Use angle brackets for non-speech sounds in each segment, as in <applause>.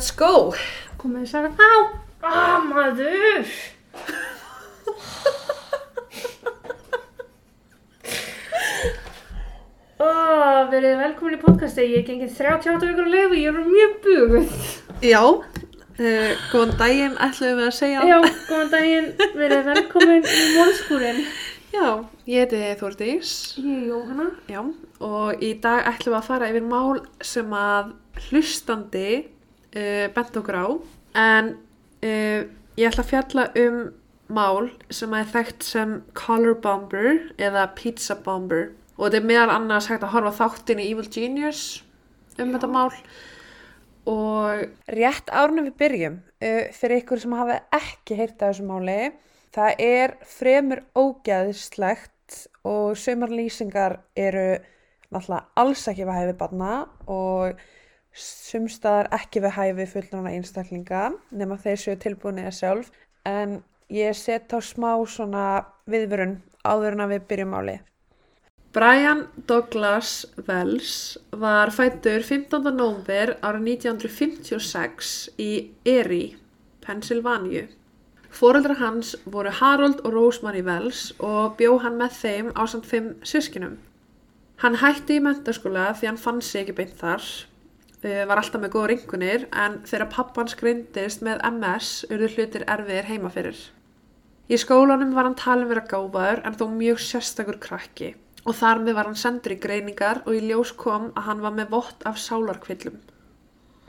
Let's go! Komið þið sagði, á, á, maður. Ó, verið velkomin í podcasti, ég gengið 38 vikur að leifu, ég er mjög buguð. Já, uh, góðan daginn ætlum við að segja. Já, góðan daginn, verið velkomin í móðskúrin. Já, ég heiti Þórdís. Ég er Jóhanna. Já, og í dag ætlum við að fara yfir mál sem að hlustandi uh, bent okkur á. En uh, ég ætla að fjalla um mál sem að er þekkt sem color bomber eða pizza bomber. Og þetta er meðal annars hægt að horfa þáttin í Evil Genius um þetta mál. Og rétt árnum við byrjum, uh, fyrir ykkur sem hafa ekki heyrt af þessu máli, það er fremur ógæðislegt og sömur lýsingar eru náttúrulega alls ekki við hæfi barna og sumstaðar ekki við hæfi fullnána einstaklinga nema þeir séu tilbúinir sjálf en ég set á smá svona viðvörun áður en að við byrjum máli. Brian Douglas Wells var fættur 15. nómver ára 1956 í Erie, Pennsylvania. Fóreldrar hans voru Harold og Rosemary Wells og bjó hann með þeim á samt fimm sískinum. Hann hætti í mentaskóla því hann fann sig ekki beint þar, var alltaf með góða ringunir en þegar pappans greindist með MS urðu hlutir erfiðir heima fyrir. Í skólanum var hann talin vera gáfaður en þó mjög sérstakur krakki og þar með var hann sendur í greiningar og í ljós kom að hann var með vott af sálarkvillum.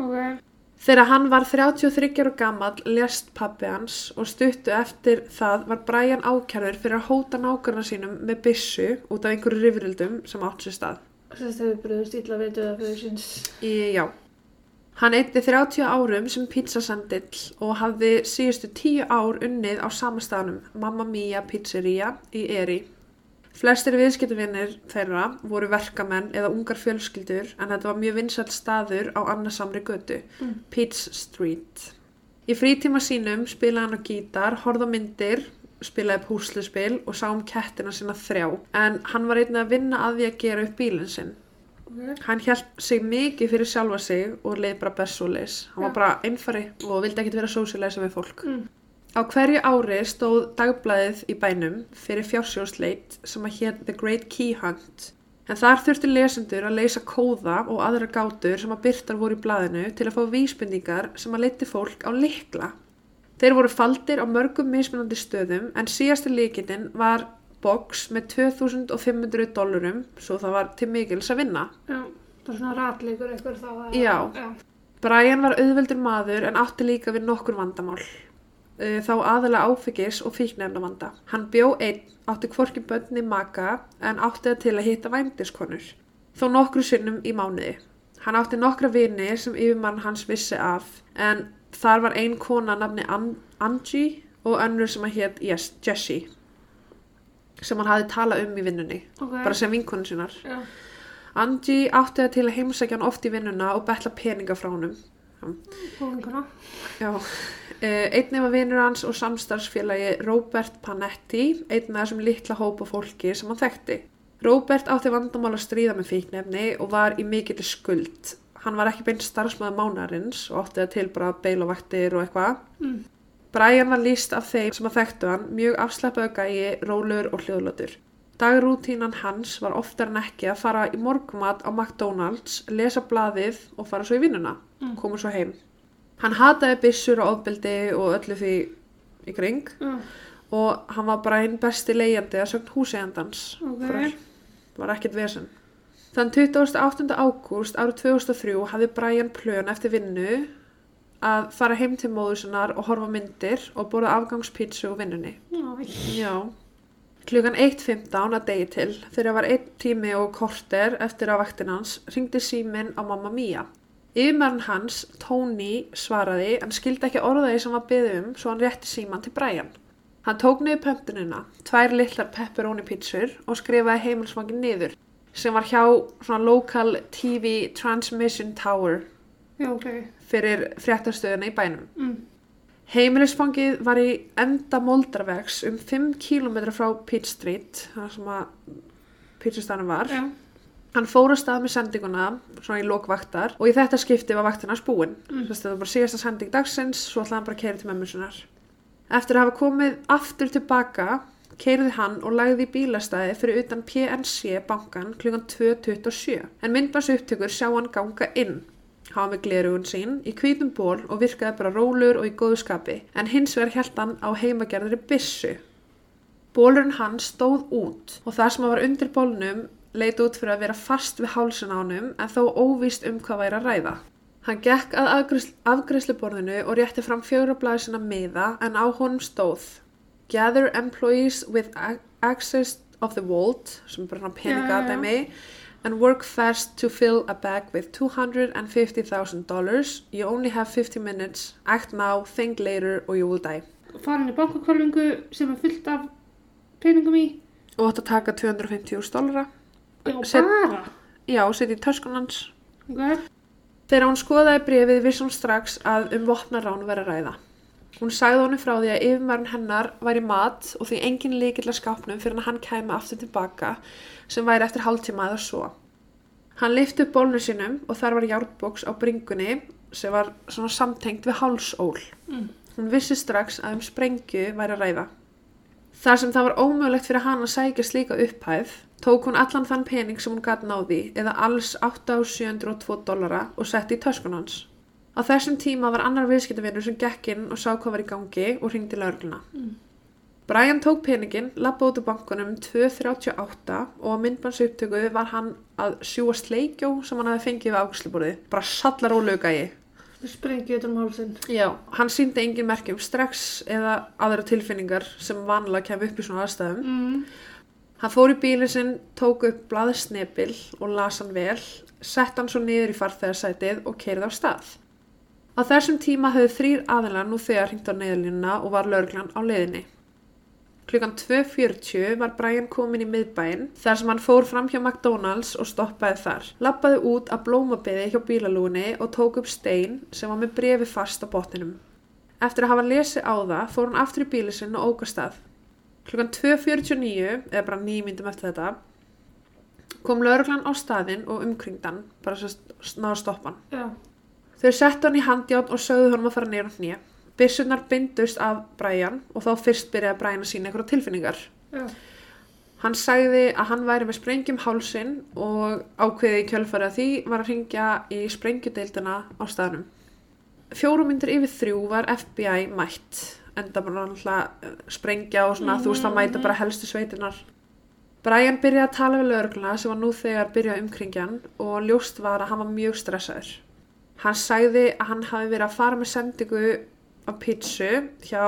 Ok. Þegar hann var 33 ára gammal lest pappi hans og stuttu eftir það var Brian ákjærður fyrir að hóta nákvæmna sínum með byssu út af einhverju rifrildum sem átt sér stað. Þess að við bröðust illa við döða fyrir síns. Í, já. Hann eitti 30 árum sem pizzasendill og hafði síðustu 10 ár unnið á sama staðnum, Mamma Mia Pizzeria í Eri. Flestir viðskiptavinnir þeirra voru verkamenn eða ungar fjölskyldur en þetta var mjög vinsælt staður á annarsamri götu, Mm. Peach Street. Í frítíma sínum spilaði hann á gítar, horfði á myndir, spilaði púsluspil og sá um kettina sinna þrjá en hann var einnig að vinna að því að gera upp bílinn sinn. Ok. Hann hjælt sig mikið fyrir sjálfa sig og leið bara bestsóleis. Hann var Já. bara einfari og vildi ekkert vera sósilæsa við fólk. Mm. Á hverju ári stóð dagblæðið í bænum fyrir fjársjóðsleit sem að hétt The Great Key Hunt. En þar þurfti lesendur að leysa kóða og aðra gátur sem að byrtar voru í blaðinu til að fá vísbendingar sem að leiti fólk á likla. Þeir voru faldir á mörgum mismunandi stöðum en síðasti líkitinn var box með 2500 dollurum svo það var til mikils að vinna. Já, það er svona ratleikur eitthvað þá. að- Já. Já. Brian var auðveldur maður en átti líka við nokkur vandamál. Þá aðalega áfengis og fíknefnavanda. Hann bjó einn, átti hvorki bönni maka en átti það til að hitta vændiskonur. Þó nokkru sinnum í mánuði. Hann átti nokkra vini sem yfirmann hans vissi af en þar var ein kona nafni An Angie og önnur sem að hétt yes, Jessie sem hann hafði talað um í vinnunni, Ok. bara sem vinkonu sínar. Já. Angie átti það til að heimsækja hann oft í vinnuna og betla peninga frá honum. Góðinguna. Já, uh, einn var vinur hans og samstarfsfélagi Robert Panetti, einn með þessum litla hópa fólki sem hann þekkti. Robert átti vandamál að stríða með fíknefni og var í mikill skuld. Hann var ekki beint starfsmæður mánarins og átti það til bara beilavaktir og eitthvað. Mm. Brian var líst af þeim sem að þekktu hann mjög afsleppaðu gæi, rólur og hljóðlötur. Dagrútínan hans var oftar en ekki að fara í morgumat á McDonalds, lesa blaðið og fara svo í vinnuna, Mm. koma svo heim. Hann hataði byssur og ofbeldi og öllu því í kring Já. og hann var bara einn besti leigjandi að sögn húsegandans. Ok. Var ekkert vesen. Þann 28. ágúst árið 2003 hafði Brian plön eftir vinnu að fara heim til móður sinnar og horfa myndir og borða afgangspítsu úr vinnunni. Já. Klugan 1.15 að degi til, þegar var einn tími og korter eftir að vaktin hans, ringdi síminn á mamma Mía. Yfirmenn hans, Tony, svaraði en skildi ekki orðaði sem var byggði um svo hann rétti síman til Brian. Hann tók niður pöntunina, tvær litlar pepperoni pítsur og skrifaði heimilsvangin niður sem var hjá svona local TV transmission tower Já, ok. fyrir fréttastöðuna í bænum. Mm. Heimilisfangið var í enda moldarvegs um 5 km frá Pitt Street, þar sem að pítsustanum var. Já. Hann fór á stað með sendinguna, svona í lokvaktar, og í þetta skipti var vaktin hans búin. Mm. Að þetta var bara síðasta sending dagsins, svo ætlaði hann bara að keira til mömmu sinnar. Eftir að hafa komið aftur tilbaka, keiriði hann og lagði í bílastæði fyrir utan PNC bankan klukkan 2.27. En myndbans upptökur sjá hann ganga inn. Hann var með glerugun sín í hvítum ból og virkaði bara rólur og í góðu skapi, en hins vegar held hann á heimagerðari byssu. Bólurinn hans stóð út og það sem var undir bólnum leit út fyrir að vera fast við hálsun á honum en þó óvíst um hvað væri að ræða. Hann gekk að afgreiðsluborðinu og rétti fram fjóra blaði sinna miða en á honum stóð Gather employees with access of the vault, sem bara hann já, já. peningadæmi, and work fast to fill a bag with $250,000. You only have 50 minutes. Act now, think later or you will die. farin í bankakálfingu sem er fullt af peningum í. Og átt að taka 250.000 dólara. Já, Set- bara. Já, setja í töskun hans. Ok. Þegar hún skoðaði brefið vissum strax að um vopnarán veri að ræða. Hún sagði honum frá því að yfirmærun hennar væri mat og því engin líkill að skápnum fyrir að hann kæmi aftur tilbaka sem væri eftir hálftíma eða svo. Hann lyfti upp bólnu sínum og þar var járnboks á bringunni sem var svona samtengt við hálsól. Mm. Hún vissi strax að um sprengju væri að ræða. Þar sem það var ómögulegt fyrir hann að sækja slíka upphæð, tók hún allan þann pening sem hún gat náði, eða alls 8.702 dollara og setti í töskun hans. Á þessum tíma var annar viðskiptavinur sem gekk inn og sá hvað var í gangi og hringdi laurugluna. Mm. Brian tók peningin, lappa út úr bankunum 2.38 og á myndbanns upptöku var hann að sjúa sleikjó sem hann hafi fengið við ágæsluborði. Bara sallar og lögægi. Við sprengið þetta um hálsinn. Já, hann síndi engin merkjum strax eða aðra tilfinningar sem vanlega kemur upp í svona aðstæðum. Mm. Hann fór í bílinn sinn, tók upp blaðsnepil og las hann vel, sett hann svo niður í farþegarsætið og keirði á stað. Á þessum tíma höfðu þrýr aðilar nú þegar hringt á neyðalínuna og var lögreglan á leiðinni. Klukkan 2.40 var Brian komin í miðbæinn þar sem hann fór fram hjá McDonalds og stoppaði þar. Lappaði út að blómabeði hjá bílalúni og tók upp stein sem var með brefi fast á botninum. Eftir að hafa lesið á það fór hann aftur í bílinn sinn og óka stað. Klukkan 2.49, eða bara nýjum myndum eftir þetta, kom lögreglan á staðinn og umkringdan, bara svo náða stoppan. Já. Þau settu hann í handján og sögðu honum að fara neyra hnýja. Byssunar byndust af Brian og þá fyrst byrjaði Brian að sína eitthvað tilfinningar. Já. Hann sagði að hann væri með sprengjum hálsin og ákveði í kjölfari að því var að ringja í sprengjudeildina á staðnum. Fjórum myndir yfir þrjú var FBI mætt, enda bara náttúrulega sprengja og svona, þú veist, það mæta bara helstu sveitinar. Brian byrjaði að tala við lögregluna sem var nú þegar byrjaði umkringjan og ljóst var að hann var mjög stressaður. Hann sagði að hann hafi verið að fara með sendingu af pítsu hjá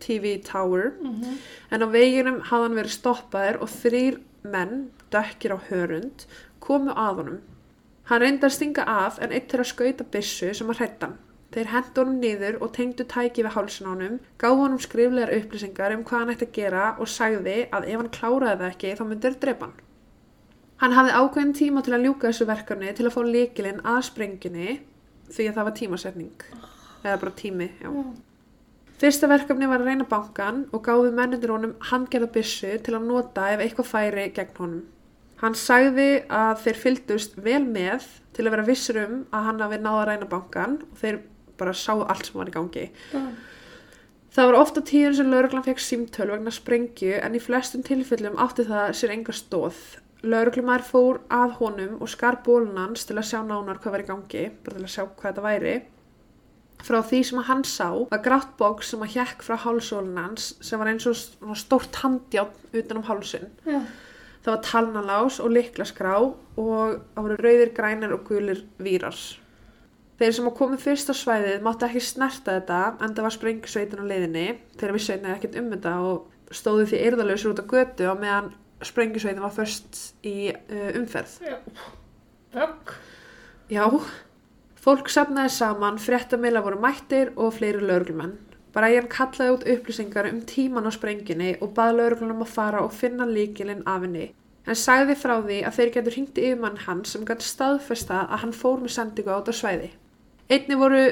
TV Tower Mm en á veginum hafði hann verið stoppaður og þrýr menn, dökkir á hörund, komu að honum. Hann reyndi að stinga af en eitt þeirra skauta byssu sem að hrætta hann. Þeir hendu honum niður og tengdu tæki við hálsin á honum, gáðu honum skriflegar upplýsingar um hvað hann ætti að gera og sagði að ef hann kláraði það ekki þá myndi þeir drepa hann. Hann hafði ákveðin tíma til að ljúka þessu verkefni til að fá líkilinn að sprenginni því að það var tímasetning. Eða bara tími, já. Já. Fyrsta verkefni var að reyna bankan og gáði mennundir honum handgerða byssu til að nota ef eitthvað færi gegn honum. Hann sagði að þeir fylgdust vel með til að vera vissur um að hann hafi náða að reyna bankan og þeir bara sáu allt sem var í gangi. Já. Það var ofta tíðin sem lauruglan fekk símtöl vegna sprengju en í flestum tilfellum átti það sér enga stóð. Lauruglumar fór að honum og skar bólunans til að sjá nánar hvað var í gangi, bara til að sjá hvað þetta væri. Frá því sem hann sá var grátt bóks sem að hjekk frá hálsólunans sem var eins og stórt handjárn utan um hálsin. Já. Það var talnalás og liklaskrá og það voru rauðir, grænir og gulir vírar. Þeir sem að komu fyrst á svæðið máttu ekki snerta þetta en það var sprengisveitin á leiðinni þegar við sveitin ekkert um þetta og stóðu því eirðalösur út á götu á meðan sprengisveitin var först í uh, umferð. Já. Bögg. Já, fólk safnaði saman, fréttamila voru mættir og fleiri lauruglumenn. Brian kallaði út upplýsingar um tíman á sprenginni og bað lauruglunum að fara og finna líkilinn af henni. En sagði frá því að þeir getur hringt yfirmann hans sem gæti staðfesta að hann fór með sendingu át á svæði. Einni voru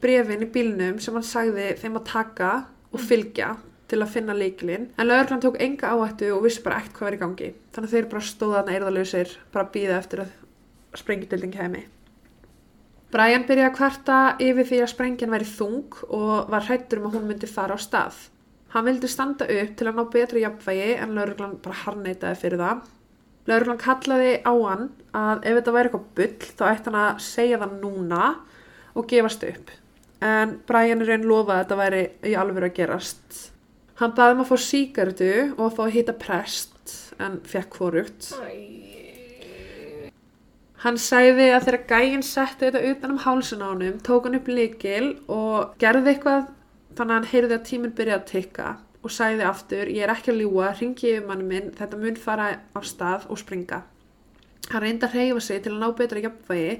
brefin í bílnum sem hann sagði þeim að taka og fylgja til að finna líkilinn en lögreglan tók enga áhættu og vissi bara ekkert hvað í gangi. Þannig að þeir bara stóða þarna eirðalösir, bara býða eftir að sprengjutildin kemi. Brian byrjaði að kvarta yfir því að sprengjan væri þung og var hrættur um að hún myndi fara á stað. Hann vildi standa upp til að ná betri jafnvægi en lögreglan bara harneitaði fyrir það. Lögreglan kallaði á hann að ef þetta væri eitthvað bull þá ætti hann að segja það núna og gefast upp. En Brian er einn lofaði að þetta væri í alvöru að gerast. Hann baði um að fá síkartu og að fá að hýta prest en fekk hvorugt. Hann sæði að þegar gæinn setti þetta utan um hálsun á honum, tók hann upp líkil og gerði eitthvað þannig að hann heyrði að tíminn byrjaði að tikka og sæði aftur, ég er ekki að ljúa, ringi yfir manni minn, þetta mun fara á stað og springa. Hann reyndi að reyfa sig til að ná betra jafnvægi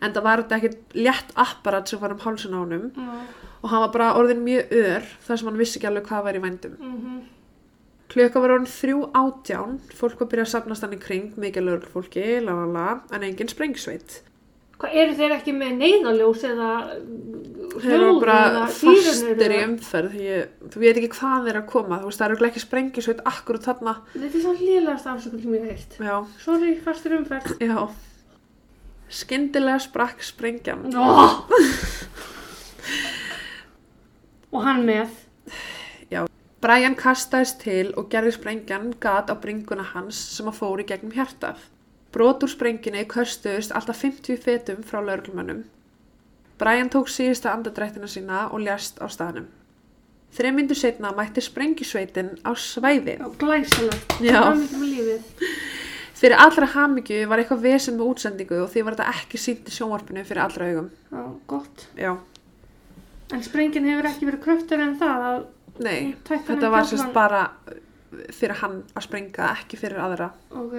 en það var þetta ekki létt apparat sem var um hálsun á honum og hann var bara orðin mjög ör þar sem hann vissi ekki alveg hvað var í vændum. Mhm. Klukka var orðin þrjú átján, fólk var að byrja að safnast hann í kring, mikið lögreglufólki, la la la, en engin sprengsveit. Hvað eru þeir ekki með neyðaljós eða bara eða fastir í sírenur umferð, ég, þú veit ekki hvað þeir að koma, þú veist, það eru ekki sprengisveit akkurat þarna, eða- Þetta er svo lélegast afsökun sem ég heilt. Sorry, fastur umferð. já. Skyndilega sprakk sprengjan. Oh! Og hann með. Brian kastaðist til og gerði sprengjan gat á bringuna hans sem að fóri gegnum hjartað. Brot úr sprenginni köstuðust alltaf 50 fetum frá lauruglumönnum. Brian tók síðasta andadrættina sína og ljast á staðnum. Þreim myndu setna mætti sprengisveitin á svæði. Já, glæsilegt. Já. Það er mikið með lífið. Fyrir allra hamingju var eitthvað vesen með útsendingu og því var þetta ekki sínt í sjónvarpinu fyrir allra augum. Já, gott. Já, En sprengin hefur ekki verið kröftur en það að nei, þetta var sérst bara fyrir hann að sprenga, ekki fyrir aðra. Ok,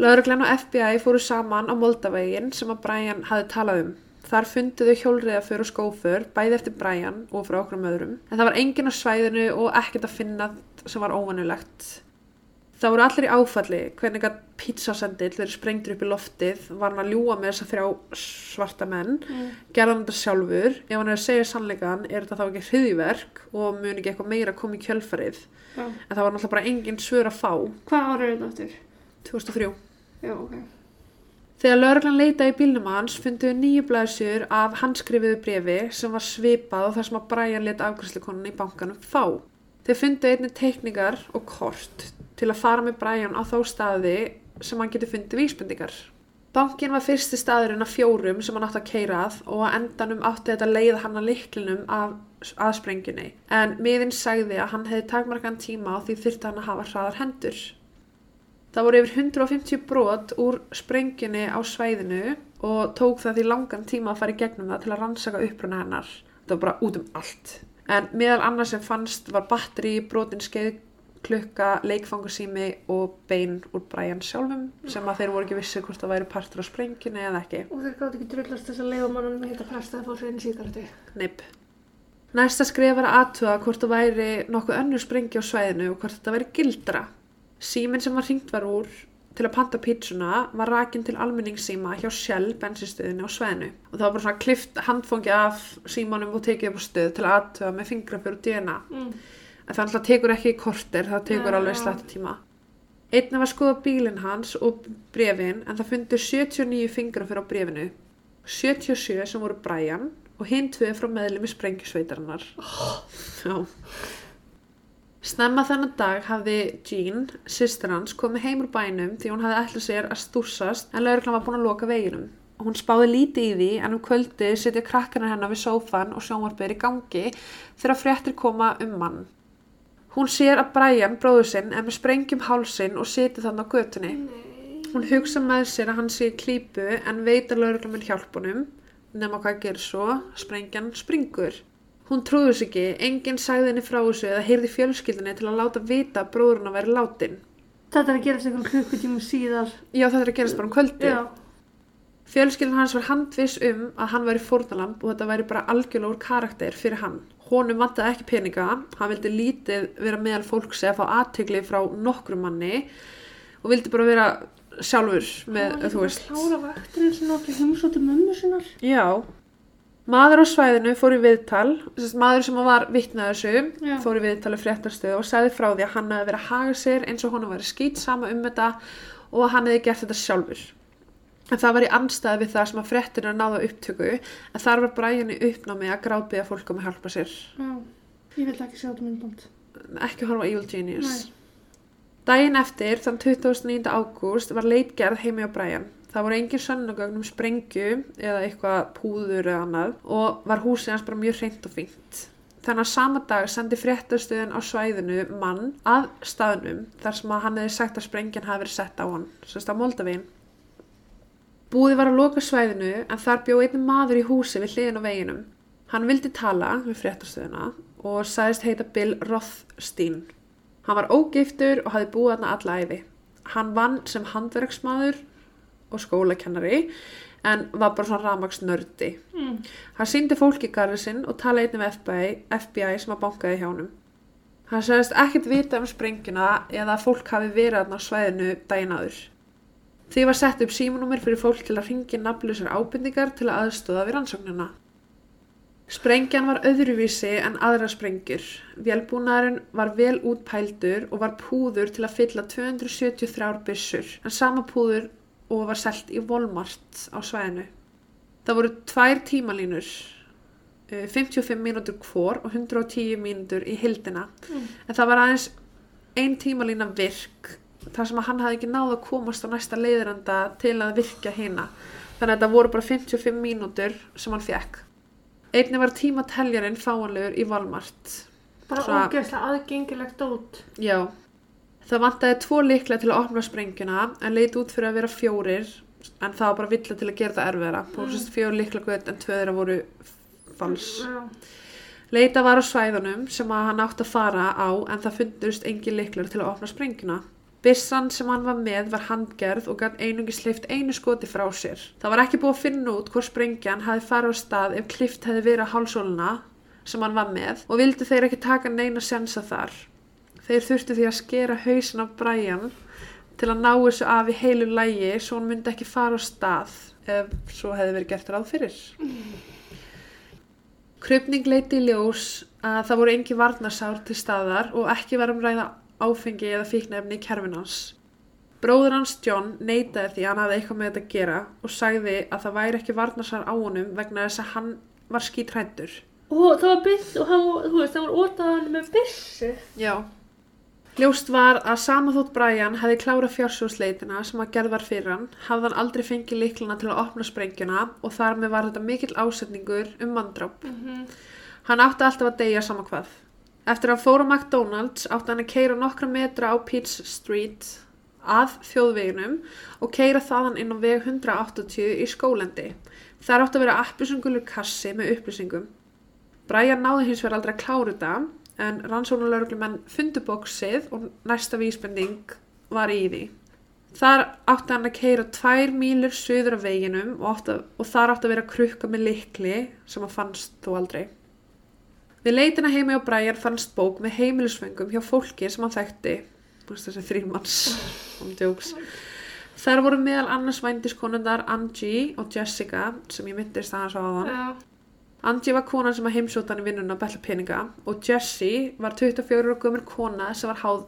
Lögreglan og FBI fóru saman á Moldavegin sem að Brian hafði talað um. Þar funduðu hjólriðaför og skófur, bæði eftir Brian og frá okkur öðrum. En það var enginn á svæðinu og ekkert að finna sem var óvanulegt. Það voru allir í áfalli, hvernig að pizzasendill verið sprengtur upp í loftið, var hann að ljúa með þessa þrjá svarta menn, mm. gerði hann þetta sjálfur, ef hann er að segja sannleikan er þetta þá ekki hriðiverk og mun ekki eitthvað meira koma í kjölfarið. já. En það var náttúrulega bara engin svör að fá, Hvað ára er þetta aftur? 2003. Já, ok. Þegar lögreglan leitaði í bílnum hans funduðu nýju blæsjur af handskrifiðu brefi sem var svipað og það sem að Brian let afgræsleikonan í bankanum fá. Þeir funduðu einnig teikningar og kort til að fara með Brian á þá staði sem hann getur fundið vísbendingar. Bankin var fyrsti staðurinn af fjórum sem hann átti að keira að og að endanum átti þetta leið hann að liklinum af aðsprengjunni. En miðinn sagði að hann hefði takmarkan tíma og því þyrfti hann að hafa hraðar hendur. Það voru yfir 150 brot úr sprengjunni á svæðinu og tók það því langan tíma að fara í gegnum það til að rannsaka uppruna hennar. Það var bara út um allt. En meðal annars sem fannst var batteri, brotin skeið, klukka, leikfangasími og bein úr Brian sjálfum sem að þeir voru ekki vissi hvort það væri partur á sprengjunni eða ekki. Og þeir gátt ekki drullast þess að leiða mannum með hitta presta að fá sér einn síkartu. Neip. Næsta skrif var að aðtuga hvort það væri nokkuð önnur sprengja á svæðinu og hvort þetta væri gildra. Síminn sem var hringt var úr til að panta pítsuna var rakin til almenningssíma hjá Shell bensinstöðinu á svæðinu. Og það var bara svona klift handfangi af símanum og tekið upp á stöð til að aðtuga með fingrafjör og DNA. Mm. En það alltaf tekur ekki í korter, það tekur Já, alveg já. slætti tíma. Einnig var skoða bílinn hans og brefin en það fundur 79 fingrafjör á brefinu. 77 sem voru Brian og hinn tvö frá meðlum í sprengjusveitarinnar. Já. Snemma þennan dag hafði Jean, systir hans, komið heim úr bænum því hún hafði ætlað sér að stúsast en lauruglan var búin að loka veginum. Hún spáði lítið í því en um kvöldi sitja krakkarnir hennar við sófan og sjónvarpið er í gangi þegar fréttir koma um mann. Hún sér að Brian, bróður sinn, er með sprengjum hálsinn og sitja þannig á götunni. Hún hugsa með sér að hann sé í klípu en veit að lauruglan mun hjálpunum nema hvað gerir svo, sprengjan springur. Hún trúður sig ekki, enginn sagði henni frá þessu eða heyrði fjölskyldinni til að láta vita að bróðurinn að vera látin. Þetta er að gerast einhvern klukkutíma síðar. Já, þetta er að gerast bara um kvöldi. Fjölskyldin hans var handviss um að hann væri fórnalamb og þetta væri bara algjörlega úr karakter fyrir hann. Honum vantaði ekki peninga, hann vildi lítið vera meðal fólks eða fá aðtegli frá nokkrum manni og vildi bara vera sjálfur með, þú veist. Klára vaktirinn sinna og heimsóti mömmu sinnar. Já, Maður á svæðinu fór í viðtal, maður sem var vitnað þessu, Já. fór í viðtal í fréttarstöðu og sagði frá því að hann hefði verið að haga sér eins og honum væri skýt sama um þetta og hann hefði gert þetta sjálfur. En það var í anstæði við það sem að fréttina náða upptöku, en þar var Brian í uppnámi að gráðbyða fólk um að hjálpa sér. Já. Ég vil ekki sjá þetta myndband. Ekki horfa Evil Genius. Daginn eftir, þann 29. ágúst, var leitgerð heimi á Brian. Það voru engin sönnugögn um sprengju eða eitthvað púður eða annað og var húsið hans bara mjög hreint og fínt. Þannig að sama dag sendi fréttastöðin á svæðinu mann að staðnum þar sem að hann hefði sagt að sprengjan hafi verið sett á hann. Búði var að loka svæðinu en þar bjó einn maður í húsi við hliðin á veginum. Hann vildi tala við fréttastöðina og sagðist heita Bill Rothstein. Hann var ógiftur og hafði búið þarna alla æfi. Hann vann sem handverksmaður og skólakennari en var bara svona ramagsnördi. Mm. Hann síndi fólki garðið sinn og talaði einnig með FBI, FBI sem að bankaði hjá honum. Hann sagðist ekkert vita um sprengjuna eða að fólk hafi verið þarna á svæðinu daginn áður. Því var sett upp símanúmer fyrir fólk til að ringi nafnlausar ábyrningar til að aðstóða við rannsóknina. Sprengjan var öðruvísi en aðra sprengjur. Vélbúnaðurinn var vel útpældur og var púður til að fylla 273 byssur, en sama púður og var selt í Walmart á svæðinu. Það voru tvær tímalínur, eh, 55 mínútur hvor og 110 mínútur í hildina. Mm. En það var aðeins ein tímalína virk, þar sem að hann hafði ekki náð að komast á næsta leiðranda til að virkja hina. Þannig að þetta voru bara 55 mínútur sem hann fekk. Einnig var tímateljarinn fáanlegur í Walmart. Bara Svona- ógeðslega aðgengilegt út. Já. Það vantaði tvo líklega til að opna sprengjuna en leit út fyrir að vera fjórir en það var bara villa til að gera það voru mm. fjórir líklega gutt en tvö þeirra voru fals. Já. Leita var á svæðunum sem að hann átti að fara á en það fundust engin líklar til að opna sprengjuna. Byssan sem hann var með var handgerð og gætt einungi sleift einu skoti frá sér. Það var ekki búið að finna út hvort sprengjan hafi farið á stað ef klift hefði verið á hálsóluna sem hann var með og vildi þeir ekki taka neina sensa þar. Þeir þurftu því að skera hausin af Brian til að ná þessu af í heilu lægi svo hann myndi ekki fara á stað ef svo hefði verið gert ráð fyrir. Krupning leiti í ljós að það voru engi varnarsár til staðar og ekki var um ræða áfengi eða fíknefni í kerfin hans. Bróður hans John neitaði því hann hafði eitthvað með þetta að gera og sagði að það væri ekki varnarsár á honum vegna þess að hann var skítrættur. Og það var byss og hann, þú veist, það var ótaðan með byssu. Já. Ljóst var að sama þótt Brian hefði klárað fjársjóðsleitina sem að gerð var fyrir hann, hafði hann aldrei fengið líklana til að opna sprengjuna og þar með var þetta mikill ásetningur um manndráp. Mm Hann átti alltaf að deyja sama hvað. Eftir að hann fór á McDonald's átti hann að keira nokkra metra á Peach Street að þjóðveginum og keira þaðan inn á veg 180 í skólendi. Þar átti að vera appisungulur kassi með upplýsingum. Brian náði hins vegar aldrei að klára þetta en rannsóknulörglumenn fundu bóksið og næsta vísbending var í því. Þar átti hann að keira tvær mílur suður af veginum og, að- og þar átti að vera krukka með likli sem að fannst þó aldrei. Við leitina heimi á Brian fannst bók með heimilisfengum hjá fólki sem hann þekkti. Þessi þrýmanns, um djóks. Þar voru meðal annars vændiskonundar Angie og Jessica sem ég myndist aðeins á aðan. Já. Angie var konan sem að heimsóta hann í vinnuna að bella peninga og Jessie var 24 og gömur kona sem var háð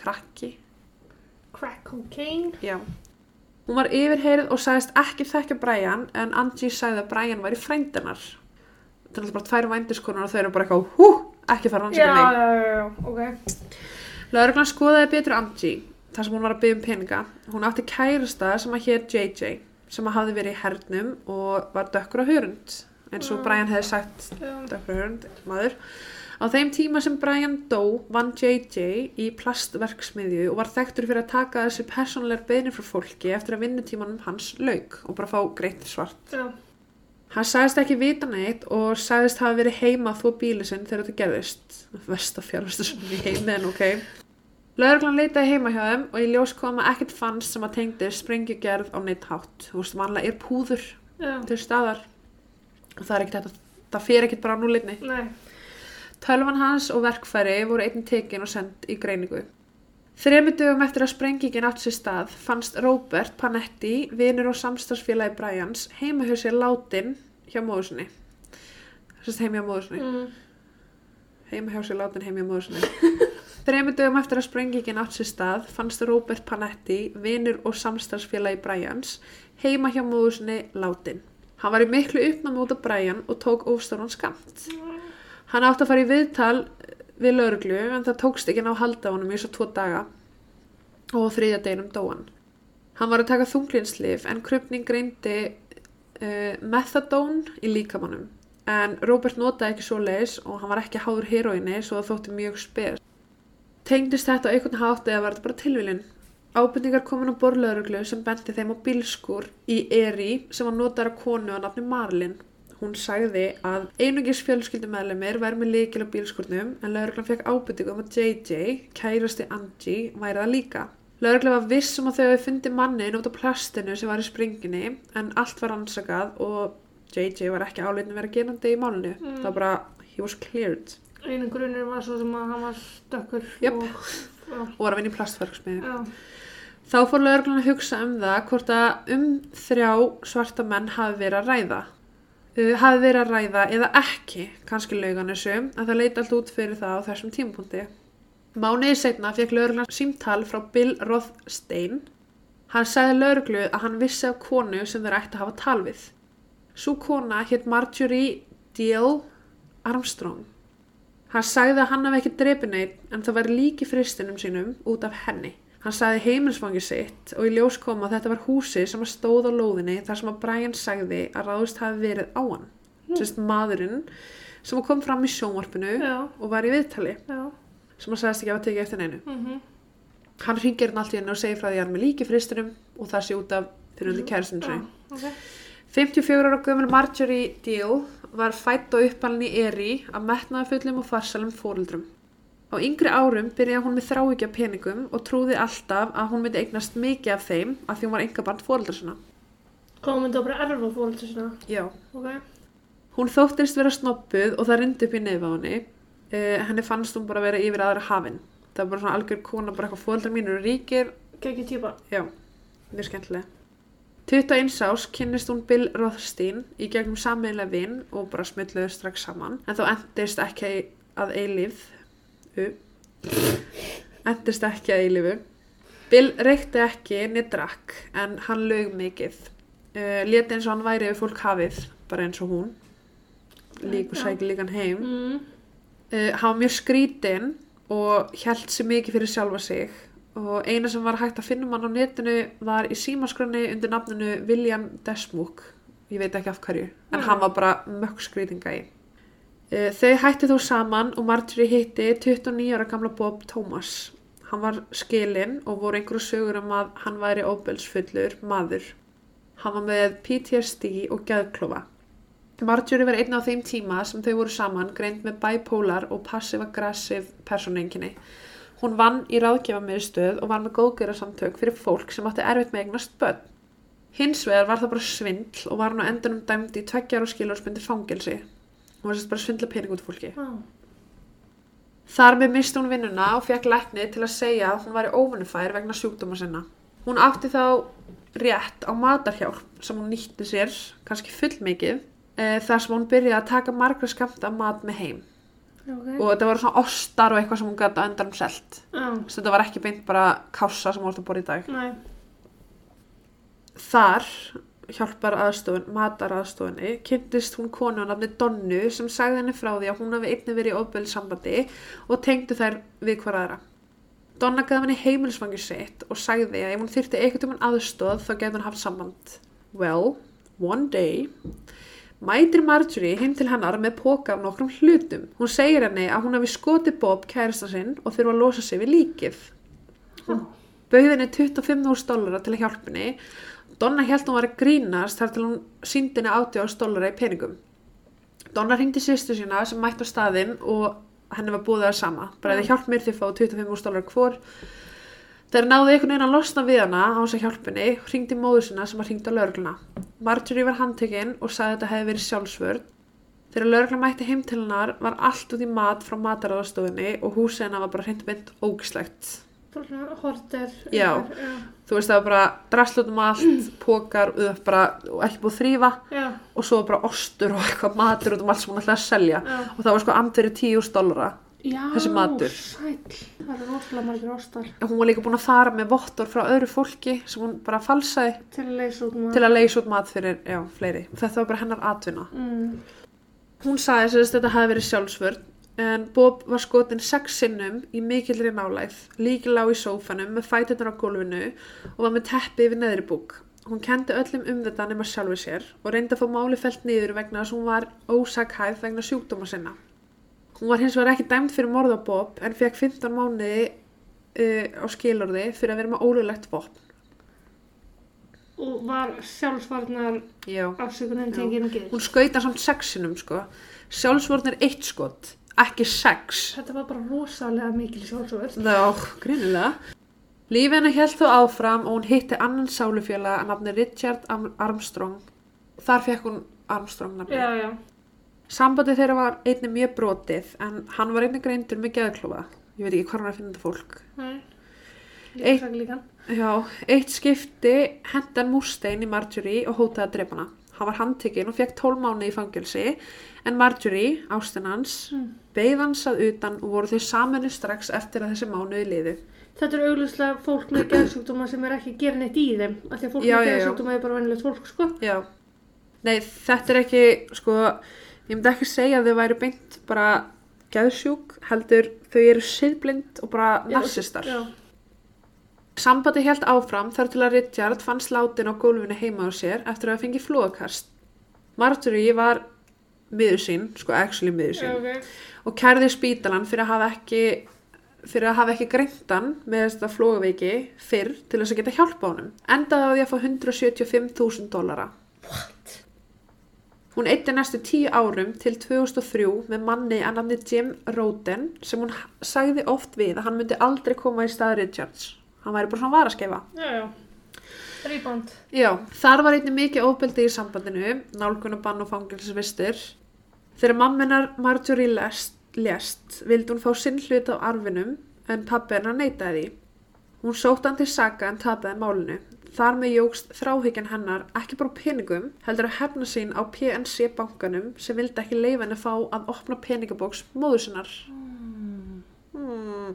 krakki. Crack cocaine. Já. Hún var yfirheyrið og sagðist ekki þekkja Brian en Angie sagði að Brian væri frændinar. Það er alltaf bara tvær vændiskonur og þau eru bara eitthvað, hú, ekki fara Já, rannsaka mig. já, já, já, ok. Lörglann skoðaði betur Angie þar sem hún var að byggja um peninga. Hún átti kærasta sem að hér JJ sem að hafði verið í hernum og var dökkur á hörund eins og Mm. Brian hefði sagt dökkur á hörund, maður. Á þeim tíma sem Brian dó vann JJ í plastverksmiðju og var þekktur fyrir að taka þessi persónulegar beinir frá fólki eftir að vinnutímanum hans lauk og bara fá greitt svart. Já. Hann sagðist ekki vita neitt og sagðist hafa verið heima að þvó bíli sinn þegar þetta gerðist. Versta fjárvistu sem í heimi en ok. Lögreglan leitaði heima hjá þeim og í ljós kom að ekkert fannst sem að tengdi sprengjugerð á neitt hátt. Þú veist, vanlega er púður Já. til staðar og það er ekkert þetta, það fer ekkert bara á núleitni. Nei. Tölvan hans og verkfæri voru einn tekin og sendt í greiningu. Þremi dögum eftir að sprengingin átt sér stað fannst Robert Panetti, vinur og samstagsfélagi Bryans, heima hjá sér látin hjá móðusinni. sérst heim hjá móður sinni Mm. heima hjá sér látin heim hjá móður sinni <laughs> Þremur dögum eftir að sprengingin átt sér stað fannst Robert Panetti, vinur og samstarfsfélagi Bryans, heima hjá móður sinni látin. Hann var í miklu uppnámi út af Bryan og tók ofstofan skamt. Hann átti að fara í viðtal við lauruglu en það tókst ekki ná að halda honum í svo tvo daga og þriðja deginum dóan. Hann var að taka þunglinslif en krupning greindi uh, methadone í líkamannum. En Robert notaði ekki svo leis og hann var ekki háður heroinni svo það þótti mjög spes. Tengdist þetta á einhvern hátt eða var þetta bara tilvílin? Ábyrningar komin á borlauruglu sem benti þeim á bílskur í Eri sem var notaður af konu á nafni Marlin. Hún sagði að einungis fjölskyldumæðlemir væri með líkil á bílskurnum en lauruglan fekk ábyrningu um að JJ, kærasti Angie, væri það líka. Lauruglan var viss um að þau hefði fundið mannin út á plastinu sem var í springinni en allt var ansakað og JJ var ekki áleitin að vera gerandi í málinu. Mm. Það var bara, he was cleared Einu grunir var svo sem að hann var stökkur. Jöp. Og, og var að vinna í plastverksmiði. Þá fór lauruglan að hugsa um það hvort að um þrjá svarta menn hafi verið að ræða. Uh, hafi verið að ræða eða ekki, kannski lauganisum, en það leiti allt út fyrir það á þessum tímapunkti. Mánuði setna fekk lauruglan símtal frá Bill Rothstein. Hann sagði lauruglu að hann vissi af konu sem þeir ætti að hafa tal við. Sú kona hétt Marjorie Deal Armstrong. Hann sagði að hann hafi ekki drepið neitt en það væri líki fristinum sínum út af henni. Hann sagði heimilsfangi sitt og í ljós kom að þetta var húsi sem að stóð á lóðinni þar sem að Brian sagði að ráðust hafi verið á hann. Mm. Sérst maðurinn sem kom fram í sjónvarpinu Já, og var í viðtali já. sem að sagðist ekki að tekið eftir neinu. Mm Hann ringir hann allt í henni og segir frá því að hann er með líki fristinum og það sé út af fyrir hundi kæristinu Já, sinni. ok. 54 ára gömul Marjorie Deal var fætt og uppalinn í Eri af metnaðafullum og farsalum fóruldrum. Á yngri árum byrjaði hún með þráhyggja peningum og trúði alltaf að hún myndi eignast mikið af þeim af því hún var enga band fóruldra sinna. Hvað hún myndi að bara erfa fólk sinna? Já. Ok. Hún þóttist vera snoppuð og það rindi upp í nefn á henni. Uh, henni fannst hún bara vera yfir aðra hafinn. Það var bara svona algjör kona, bara eitthvað fóruldra mín eru ríkir. Gekki típa. Já, mjög skemmtilega. 21 ás kynnist hún Bill Rothstein í gegnum sammeðlega vinn og bara smilluðu strax saman en þá endist ekki að eilíf u, endist ekki að eilífu Bill reykti ekki niður drakk en hann lög mikið. Uh, leti eins og hann væri yfir fólk hafið bara eins og hún. Líku Já. sæki líkan heim. Mm. uh, hann var mjög skrítinn og held sér mikið fyrir sjálfa sig. Og eina sem var hægt að finna um hann á netinu var í símaskrönni undir nafninu William Desmuk ég veit ekki af hverju, en Já. hann var bara mökk skrýtinga í þau hætti þó saman og Marjorie hitti 29 ára gamla Bob Thomas hann var skilinn og voru einhverju sögur um að hann væri óbelsfullur maður hann var með PTSD og geðklofa Marjorie var einn á þeim tíma sem þau voru saman greint með bipolar og passive-aggressive persónuenginni. Hún vann í ráðgjafa og var með góðgera samtök fyrir fólk sem átti erfitt með eignast börn. Hins vegar var það bara svindl og var hún á endunum dæmd í tveggjar og skiljórsbundir fangelsi. Hún var sérst bara að svindla pening út fólki. Já. Þar með misti hún vinnuna og fekk lækni til að segja að hún væri óvinnufær vegna sjúkdóma sinna. Hún átti þá rétt á matarhjálp sem hún nýtti sér, kannski fullmikið, e, þar sem hún byrjaði að taka margra skamta mat með heim. Ok. Og þetta voru svona ostar og eitthvað sem hún gæti að endanum selt. Já. Svo þetta var ekki beint bara kássa sem hún voru að bora í dag. Nei. Þar hjálpar aðstofun, matar aðstofunni, kynntist hún konu á nafni Donnu sem sagði henni frá því að hún hafi einnig verið í ofbeldi sambandi og tengdu þær við hver aðra. Donna gaf henni heimilisfangi sitt og sagði að ef hún þyrfti eitthvað um aðstoð þá getur hún haft samband. Well, one day mætir Marjorie heim til hennar með póka af nokkrum hlutum. Hún segir henni að hún hafi skotið Bob kærasta sinn og þurfa að losa sig við líkið. Já. Bauði henni 25.000 dólara til að hjálpunni. Donna held hún var að grínast þar til hún síndi henni 80.000 dólara í peningum. Donna hringdi sýstu sína sem mætti á staðinn og henni var búið það sama. Bara eða hjálp mér því að fá 25.000 dólara hvor. Þegar náðu einhvern veginn að losna við hana á þess að hjálpunni, hringdi móður sína sem var hringd á lögregluna. Marjorie var handtekinn og sagði að þetta hefði verið sjálfsvörð. Þegar lögregla mætti heim til hennar var allt út í mat frá mataráðastofunni og húsið hennar var bara hreint mynd ógislegt. Horter. Já. Já. þú veist það var bara draslut um allt, <clears throat> pókar og, bara, og ekki búið að þrýfa Já. og svo bara ostur og eitthvað matur út um allt sem hún ætlaði að selja Já. og það var sko andverið 10.000 dollara Já. Þessi matur. Sæll. Það er rosalega margir ostar hún var líka búin að fara með vottor frá öðru fólki sem hún bara falsaði til að leysa út að leysa út mat fyrir og þetta var bara hennar atvinna Mm. hún sagði að þetta hafi verið sjálfsvörn en Bob var skotin sex sinnum í mikilri nálægð líkil á í sófanum með fætunar á gólfinu og var með teppi yfir neðri búk. Hún kendi öllum um þetta nema sjálfu sér og reyndi að fá máli felt niður vegna þess að hún var ósakhæð vegna sjúkdóma sinna. Hún var hins vegar ekki dæmd fyrir morð á Bob en fekk 15 mánuði uh, á skilorði fyrir að vera með ólulegt vopn. Og var sjálfsvarnar já. afsökunin Já. tengin og gild. hún skauta samt sexinum sko. Sjálfsvörn er eitt skot ekki sex Þetta var bara rosalega mikil sjálfsvörn. Já, greinilega. Lífi hennar held þó áfram og hún hitti annan sálufjöla að nafni Richard Am- Armstrong. Þar fekk hún Armstrong nafni. Já, já. Sambandi þeirra var einnig mjög brotið en hann var einnig greindur með geðklofa. Ég veit ekki hvað hann er að finna þetta fólk. Nei. Eitt- Líka líka. Já, eitt skipti hendan múrstein í Marjorie og hótaði að drepa hana. Hann var handtekinn og fekk 12 mánu í fangelsi en Marjorie, ástin hans, Mm. beigð hans að utan og voru þau saminu strax eftir að þessi mánuði liðu. Þetta er auglustlega fólk með geðsjúkdóma sem er ekki að gera neitt í þeim. Af því að fólk Já, með geðsjúkdóma er bara venilegt fólk, sko. Já, nei þetta er ekki, sko, ég myndi ekki segja að þau væri beint bara geðsjúk, heldur þau eru siðblind og bara narsistar. Já. Sambandi held áfram þar til að Richard fann slátin á gólfinu heima á sér eftir að hafa fengið flóakast. Marjorie var miður sín, sko actually miður sín, ok. og kærði spítalan fyrir að hafa ekki fyrir að hafa ekki greintan með þetta flógaveiki fyrr til þess að geta hjálpa honum. Endaði á því að fá 175.000 dollara. What? Hún eitti næstu tíu árum til 2003 með manni að nafni Jim Roden sem hún sagði oft við að hann myndi aldrei koma í stað Richards. Hann væri bara svona. Rebound. Já, þar var einnig mikið ofbeldi í sambandinu, nálgunabann og fangilsvistir. Þegar mamminar Marjorie lest, lest vildi hún fá sinn hlut af arfinum en pabbi hennar neitaði því. Hún sótt hann til saka en tapaði málinu. Þar með jógst þráhyggjan hennar ekki bara á peningum, heldur að hefna sín á PNC bankanum sem vildi ekki leifa henni fá að opna peningabóks móður sinnar. Hmm.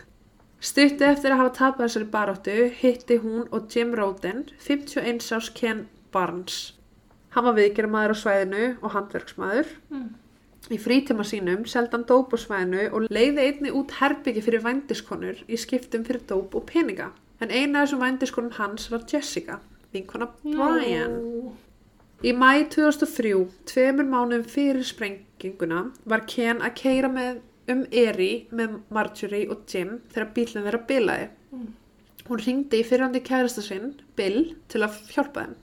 <laughs> Stutti eftir að hafa tapað þessari baróttu hitti hún og Jim Roden 51 árs Ken Barnes. Hann var viðgerðamaður á svæðinu og handverksmaður. Mm. Í frítíma sínum seldi hann dóp á svæðinu og leiði einni út herbyggi fyrir vændiskonur í skiptum fyrir dóp og peninga. En eina af þessum vændiskonum hans var Jessica, vinkona Brian. Já. Í mæ 2003, tveimur mánuðum fyrir sprenginguna, var Ken að keira með um Eri með Marjorie og Jim þegar bílinn þeirra bilaði. Mm. Hún ringdi í fyrrandi kærasta sinn, Bill, til að hjálpa þeim.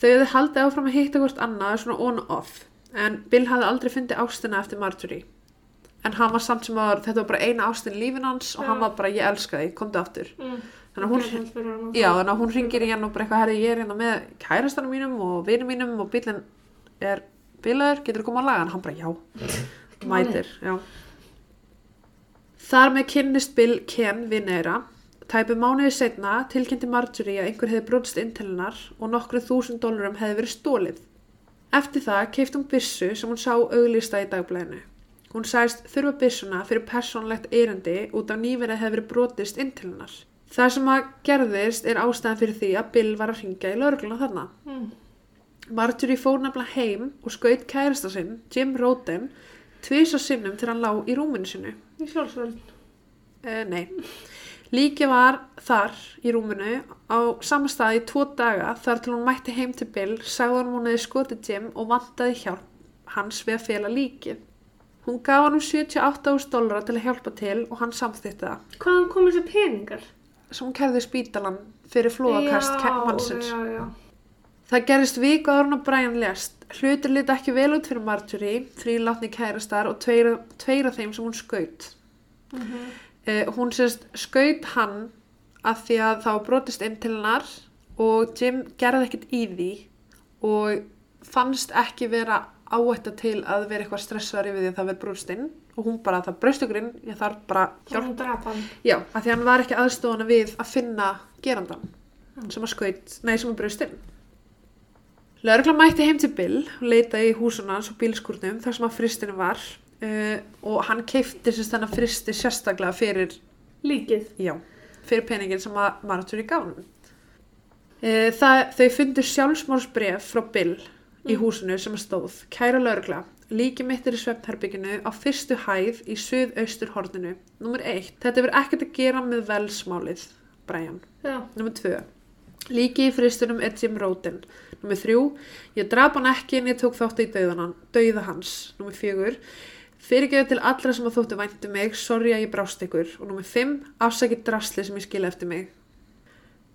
Þau hefði haldið áfram að hitta hvort annað svona on-off, en Bill hafði aldrei fundið ástina eftir Marjorie. En hann var samt sem að þetta var bara eina ástin lífin hans og Já. hann var bara, ég elska þig, komdu aftur. Mm. Þannig að hún, hana. Já, þannig að hún ringir í hann og bara eitthvað, herri, ég er hérna með kærastanum mínum og vinum mínum og bílinn er bilaður, getur þú koma að laga hann? Hann bara, já, <laughs> mætir, já. Þar með kynnist Bill Ken við neyra. Tæpu mánuði setna tilkynnti Marjorie að einhver hefði brotist inn til hennar og nokkru þúsund dólarum hefði verið stólið. Eftir það keift hún byssu sem hún sá auglýsta í dagblæðinu. Hún sagðist þurfa byssuna fyrir persónlegt eirandi út af nýverið hefði verið brotist inn til hennar. Það sem að gerðist er ástæðan fyrir því að Bill var að ringja í laurugluna þarna. Mm. Marjorie fór nefnilega heim og skaut kærasta sinn, Jim Roden, tvisa sinnum til hann lá í rúminu sinu. Í sjálfsvörn. Uh, nei. Líki var þar í rúminu á sama stað í tvo daga þar til hún mætti heim til Bill, sagði hann hún hefði skotið Jim og vantaði hjálp hans við að fela líkið. Hún gaf hann um 78.000 dólara til að hjálpa til og hann samþýtti það. Hvaðan kom þessi peningar? Svo hún kerði spítalan fyrir flóakast Já, mannsins. Já, já. Það gerist viku áður en að Brian lést. Hlutur liti ekki vel út fyrir Marjorie, þrýr látni kærastar og tveir, tveir af þeim sem hún skaut. Mm -hmm. Uh, hún sérst skaut hann að því að þá brotist inn til hennar og Jim gerði ekkert í því og fannst ekki vera áætta til að vera eitthvað stressaður yfir því að það verið brústinn og hún bara, það braustugurinn, ég þarf bara Og hjálp. hún draf hann. Já, af því hann var ekki aðstofana við að finna gerandan sem að skaut, nei sem að braustinn. Lörgla mætti heim til Bill og leitaði í húsuna hans og bílskúrnum þar sem að fristinu var uh, og hann keifti sérst þennan fristi sérstaklega fyrir Líkið. Já, fyrir peningin sem að Marjorie gaf hann. E, það, þau fundu sjálfsmórsbref frá Bill í húsinu sem stóð. Kæra laurugla, líki mitt er í svefnherbygginu á fyrstu hæð í suðaustur horninu. Númer eitt, þetta hefur ekkert að gera með velsmálið, Brian. Já. Númer tvö, líki í fristunum er Jim Roden. Númer þrjú, ég draf hann ekki en ég tók þátt í dauða hans. Númer fjögur, fyrirgeðu til allra sem að þóttu væntu mig, sorry að ég brást ykkur. Og númer fimm, afsækið drasli sem ég skilja eftir mig.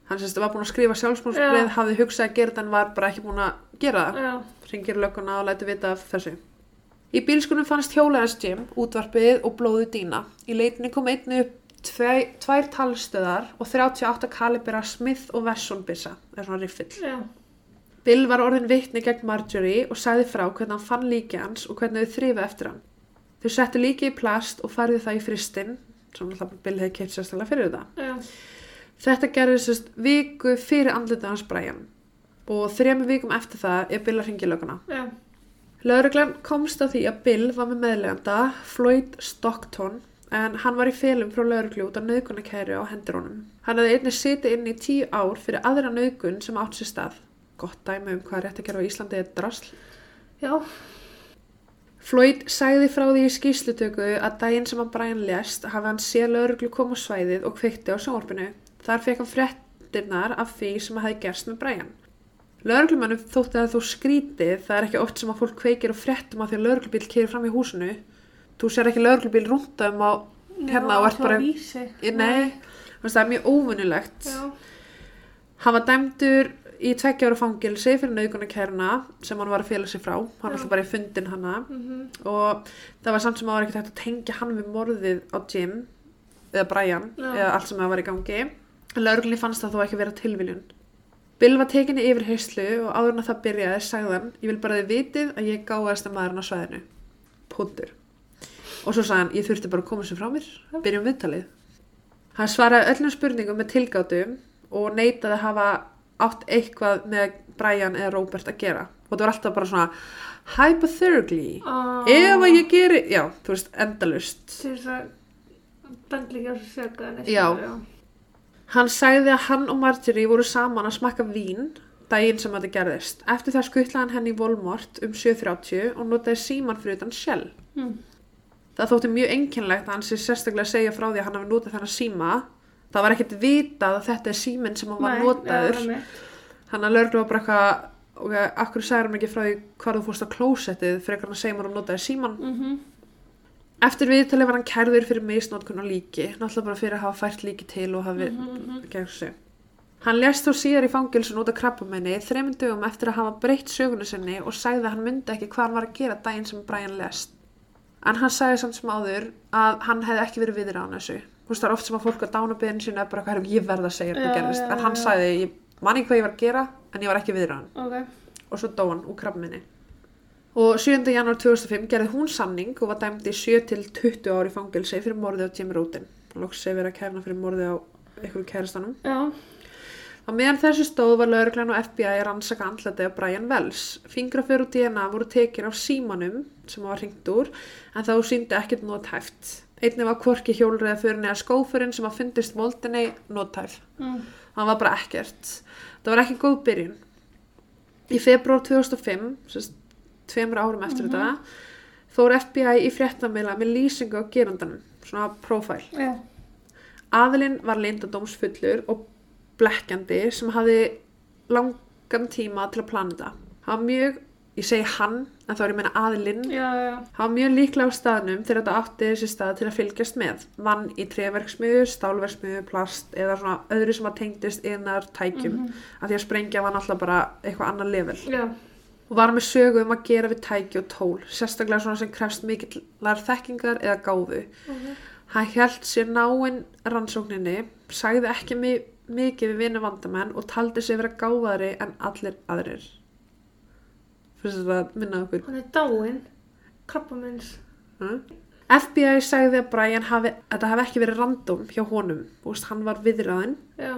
Hann sérst var búin að skrifa sjálfsmálsbreið, Já. hafði hugsað að gera þetta en var bara ekki búin að gera það. Ringir lögguna og lætur vita af þessu. Í bílskunum fannst hjólaðars Jim, útvarpið og blóðu dýna. Í leitinni kom einni upp tvei, tvær talstöðar og 38 kalibera Smith og Wesson byssa, það er svona riffill. Já. Bill var orðin vitni gegn Marjorie og sagði frá hvernig hann fann líki hans og hvernig þau þrifa eftir hann. Þau settu líki í plast og færðu það í fristinn, sem Bill hefði keitt sérstaklega fyrir þetta. Já. Þetta gerði sérst viku fyrir andlitið hans Brian og þremi vikum eftir það er Bill að ringi löguna. Já. Lauruglan komst að því að Bill var með meðleganda Floyd Stockton en hann var í felum frá lauruglu út af nöðgunarkæri á hendur honum. Hann hefði einnig sitið inn í tíu ár fyrir aðra nöðgun sem átt sér stað. Gott dæmi um hvað rétt að gera á Íslandi er drasl. Já. Floyd sagði frá því í skýslutöku að daginn sem hann Brian lest hafi hann séð lauruglu koma svæðið og kveikti á sjónvarpinu. Þar fekk hann fréttirnar af því sem hefði gerst með Brian. Lörglumannum þótti að þú skrítið, það er ekki oft sem að fólk kveikir og fréttum að því að lörglubíl keirir fram í húsinu. Þú sér ekki lörglubíl rúnta um á hérna og ert bara, nei, það er mjög óvinnulegt. Já. Hann var dæmdur í tveggja ára fangilsi fyrir nauðgunarkæruna sem hann var að fela sig frá. Hann var alltaf bara í fundin hana Mhm. og það var samt sem að það var ekkert hægt að tengja hann við morðið á Jim eða Brian Já. eða allt sem það var í gangi. Lörglunni fannst það þó ekki vera tilviljun. Bill var tekinni yfir heyslu og áður en að það byrjaði sagðan ég vil bara þið vitið að ég gáðast að maðurinn á svæðinu. Puntur. Og svo sagði hann ég þurfti bara að koma sér frá mér. Byrjum viðtalið. Hann svaraði öllum spurningum með tilgátum og neitaði að hafa átt eitthvað með Brian eða Robert að gera. Og það var alltaf bara svona hypothetically. Ah. Ef að ég geri, já, þú veist, endalust. Til þess að bendla ekki á þessu sögðu. Já. Hann sagði að hann og Marjorie voru saman að smakka vín daginn sem þetta gerðist. Eftir það skuttlaði hann henni í Volmort um 7.30 og notaði síman fyrir utan Shell. Mm. Það þótti mjög einkennlegt að hann sé sérstaklega að segja frá því að hann hafi notað þennan síma. Það var ekkert vitað að þetta er síminn sem hann var notaður. Hann að lörglu var bara eitthvað, ok, akkur sagði hann ekki frá því hvað þú fórst á klósettið fyrir hann að segja mér að notaði síman. Mm -hmm. Eftir viðtalið var hann kærður fyrir misnótkun á líki, náttúrulega bara fyrir að hafa fært líki til og hafi Mhm, gegn sig. Hann lést þó síðar í fangilsun út af krabbamenni þreymum dögum eftir að hafa breytt sögunu sinni og sagði að hann myndi ekki hvað hann var að gera daginn sem Brian lest. En hann sagði samt sem áður að hann hefði ekki verið viðra á þessu. Þú veist það er oft sem að fólk á dánabiðin sínu er bara hvað ég verð að segja hvað gerðist. já, En hann já. sagði, ég man ekki hvað ég var að gera en ég var ekki viðra hann Ok. og svo dó hann úr krabminni. Og 7. janúar 2005 gerði hún samning og var dæmd í 7 til 20 ári fangilsi fyrir morðið á Jim Roden. Lóks sé verið að kærna fyrir morðið á einhverju kærastanum. Á meðan þessu stóð var lauruglan og FBI rannsaka andlati af Brian Wells. Fingraför og DNA voru tekin af símanum sem var hringt úr en þá síndi ekkert nótæft. Einnig var hvorki hjólriða fyrir neða skófurinn sem að fundist moldinni nótæf. Mm. Það var bara ekkert. Það var ekki góð byrjun. Í februar 2005, sérst, tveimur árum eftir þetta, fór FBI í fréttamila með lýsingu á gerandanum, svona profæl. Já. Aðilinn var leyndadómsfullur og blekkjandi sem hafði langan tíma til að plana þetta. Hann var mjög, ég segi hann, en þá er ég að meina hann var mjög líklega á staðnum þegar þetta átti þessi stað til að fylgjast með. Vann í treverksmiðu, stálverksmiðu, plast eða svona öðru sem að tengdist innar tækjum. Mhm. Af því að sprengja var náttúrulega bara eitthvað annar level. Og var með sögu um að gera við tæki og tól, sérstaklega svona sem krefst mikillar þekkingar eða gáfu. Ok. Hann held sér náinn rannsókninni, sagði ekki mi mikið við vinnu vandamenn og taldi sér vera gáfaðri en allir aðrir. Fyrst þetta að minna okkur. Hann er dáinn. Krabbamins. Mm. FBI sagði að Brian hafi, að þetta hafi ekki verið random hjá honum. Veist, hann var viðræðin Já.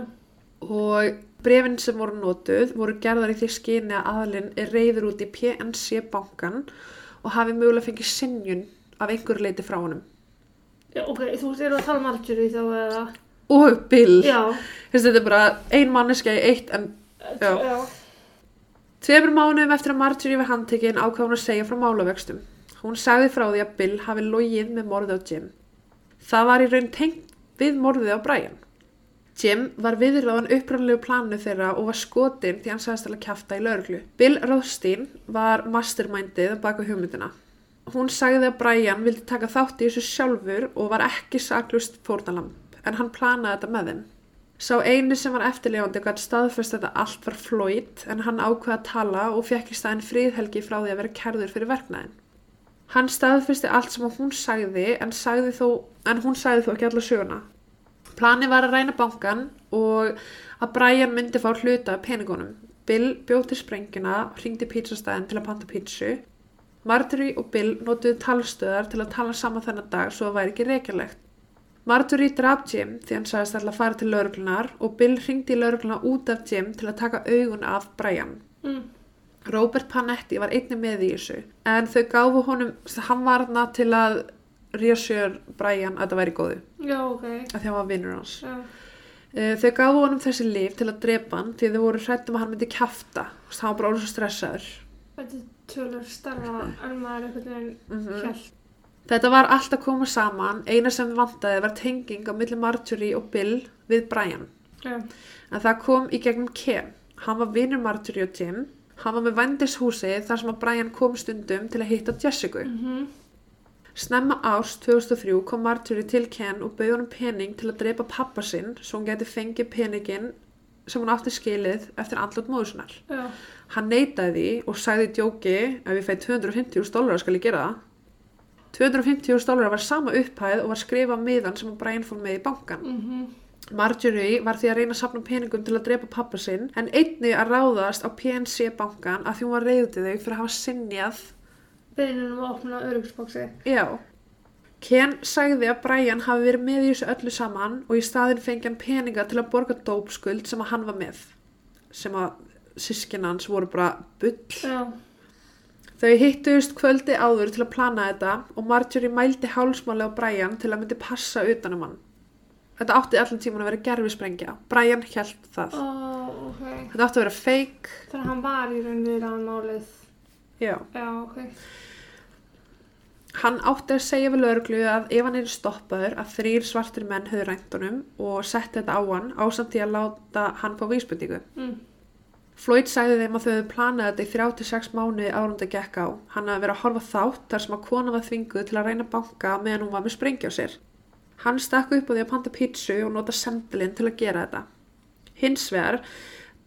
og brefin sem voru notuð voru gerðar í því skyni að aðalinn er reyður út í PNC bankan og hafi mögulega fengið sinjun af einhverju leiti frá honum. Já, ok, þú veist, eru að tala um Marjorie þá eða? Og Bill. Þess, þetta er bara ein manneska í eitt en Já. Já. Tveimur mánuðum eftir að Marjorie var handtekinn ákvað hún að segja frá málavöxtum. Hún sagði frá því að Bill hafi logið með morðið á Jim. Það var í raun tengt við morðið á Brian. Jim var viðráðan upprannlegu planu þeirra og var skotinn því hann sagðist alveg kjafta í lauruglu. Bill Rothstein var mastermindið baka hugmyndina. Hún sagði að Brian vildi taka þátt í þessu sjálfur og var ekki saklust fórnalamb en hann planaði þetta með þeim. Sá eini sem var eftirlefandi gæti staðfest að þetta allt var Floyd en hann ákveða að tala og fekk í staðin fríðhelgi frá því að vera kærður fyrir verknæðin. Hann staðfesti allt sem hún sagði en, sagði þó, en hún sagði þó ekki alla söguna. Plani var að ræna bankan og að Brian myndi fá hluta peningunum. Bill bjóð til sprengina, ringdi pítsastæðin til að panta pítsu. Marjorie og Bill notuðu talstöðar til að tala saman þennan dag svo að væri ekki reykjarlegt. Marjorie draf Jim því hann sagðist alltaf að fara til lauruglunar og Bill ringdi í laurugluna út af Jim til að taka augun af Brian. Mm. Robert Panetti var einnig með í þessu en þau gáfu honum, hann var þarna til að reassure Brian að það væri góðu Já, ok. að því hann var vinnur hans. Já. Uh, Þau gáfu honum þessi líf til að drepa hann því þau voru hrættum að hann myndi. Þú veist, Hann var bara orðið svo stressaður. Þetta er tölur starra en maður einhvern veginn hjælt. Þetta var allt að koma saman. Eina sem vantaði var tenging á milli Marjorie og Bill við Brian. Já. En það kom í gegnum Ken. Hann var vinnur Marjorie og Jim. Hann var með vendishúsi þar sem að Brian kom stundum til að hitta Jessica. Mm Snemma árs 2003 kom Marjorie til Ken og bauð honum pening til að drepa pappa sinn svo hún geti fengið peningin sem hún átti skilið eftir andlut móðusinnar. Já. Hann neitaði því og sagði djóki ef ég fæ 250.000 dólarar skal ég gera það. 250.000 dólarar var sama upphæð og var skrifað miðan sem að Brian fór með í bankan. Mm Marjorie var því að reyna að sapna peningum til að drepa pappa sinn en einnig að ráðast á PNC bankan að því hún var reyðið þau fyrir að hafa sinjað. Beinunum að opna öryggisbóksi. Já. Ken sagði að Brian hafi verið með í þessu öllu saman og í staðin fengi hann peninga til að borga dópskuld sem að hann var með. Sem að sískina hans voru bara bull. Já. Þau hittust kvöldi áður til að plana þetta og Marjorie mældi hálsmáli á Brian til að myndi passa utanum hann. Þetta átti allir tíman að vera gerfisprengja. Brian held það. Ó, ok. Þetta átti að vera fake. Þannig að hann var í raun við hann málið. Já. Já, ok. Hann átti að segja við lauruglu að ef hann er stoppaður að þrýr svartir menn höfðu rænt honum og setti þetta á hann ásamt í að láta hann fá vísbendingu. Mm. Floyd sagði þeim að þau hefðu planað þetta í 36 mánuði árunda gekk á. Hann hafði verið að horfa þátt þar sem að kona var þvinguð til að reyna að banka meðan hún var með sprengja á sér. Hann stakk upp á því að panta pítsu og nota sendilinn til að gera þetta. Hins vegar,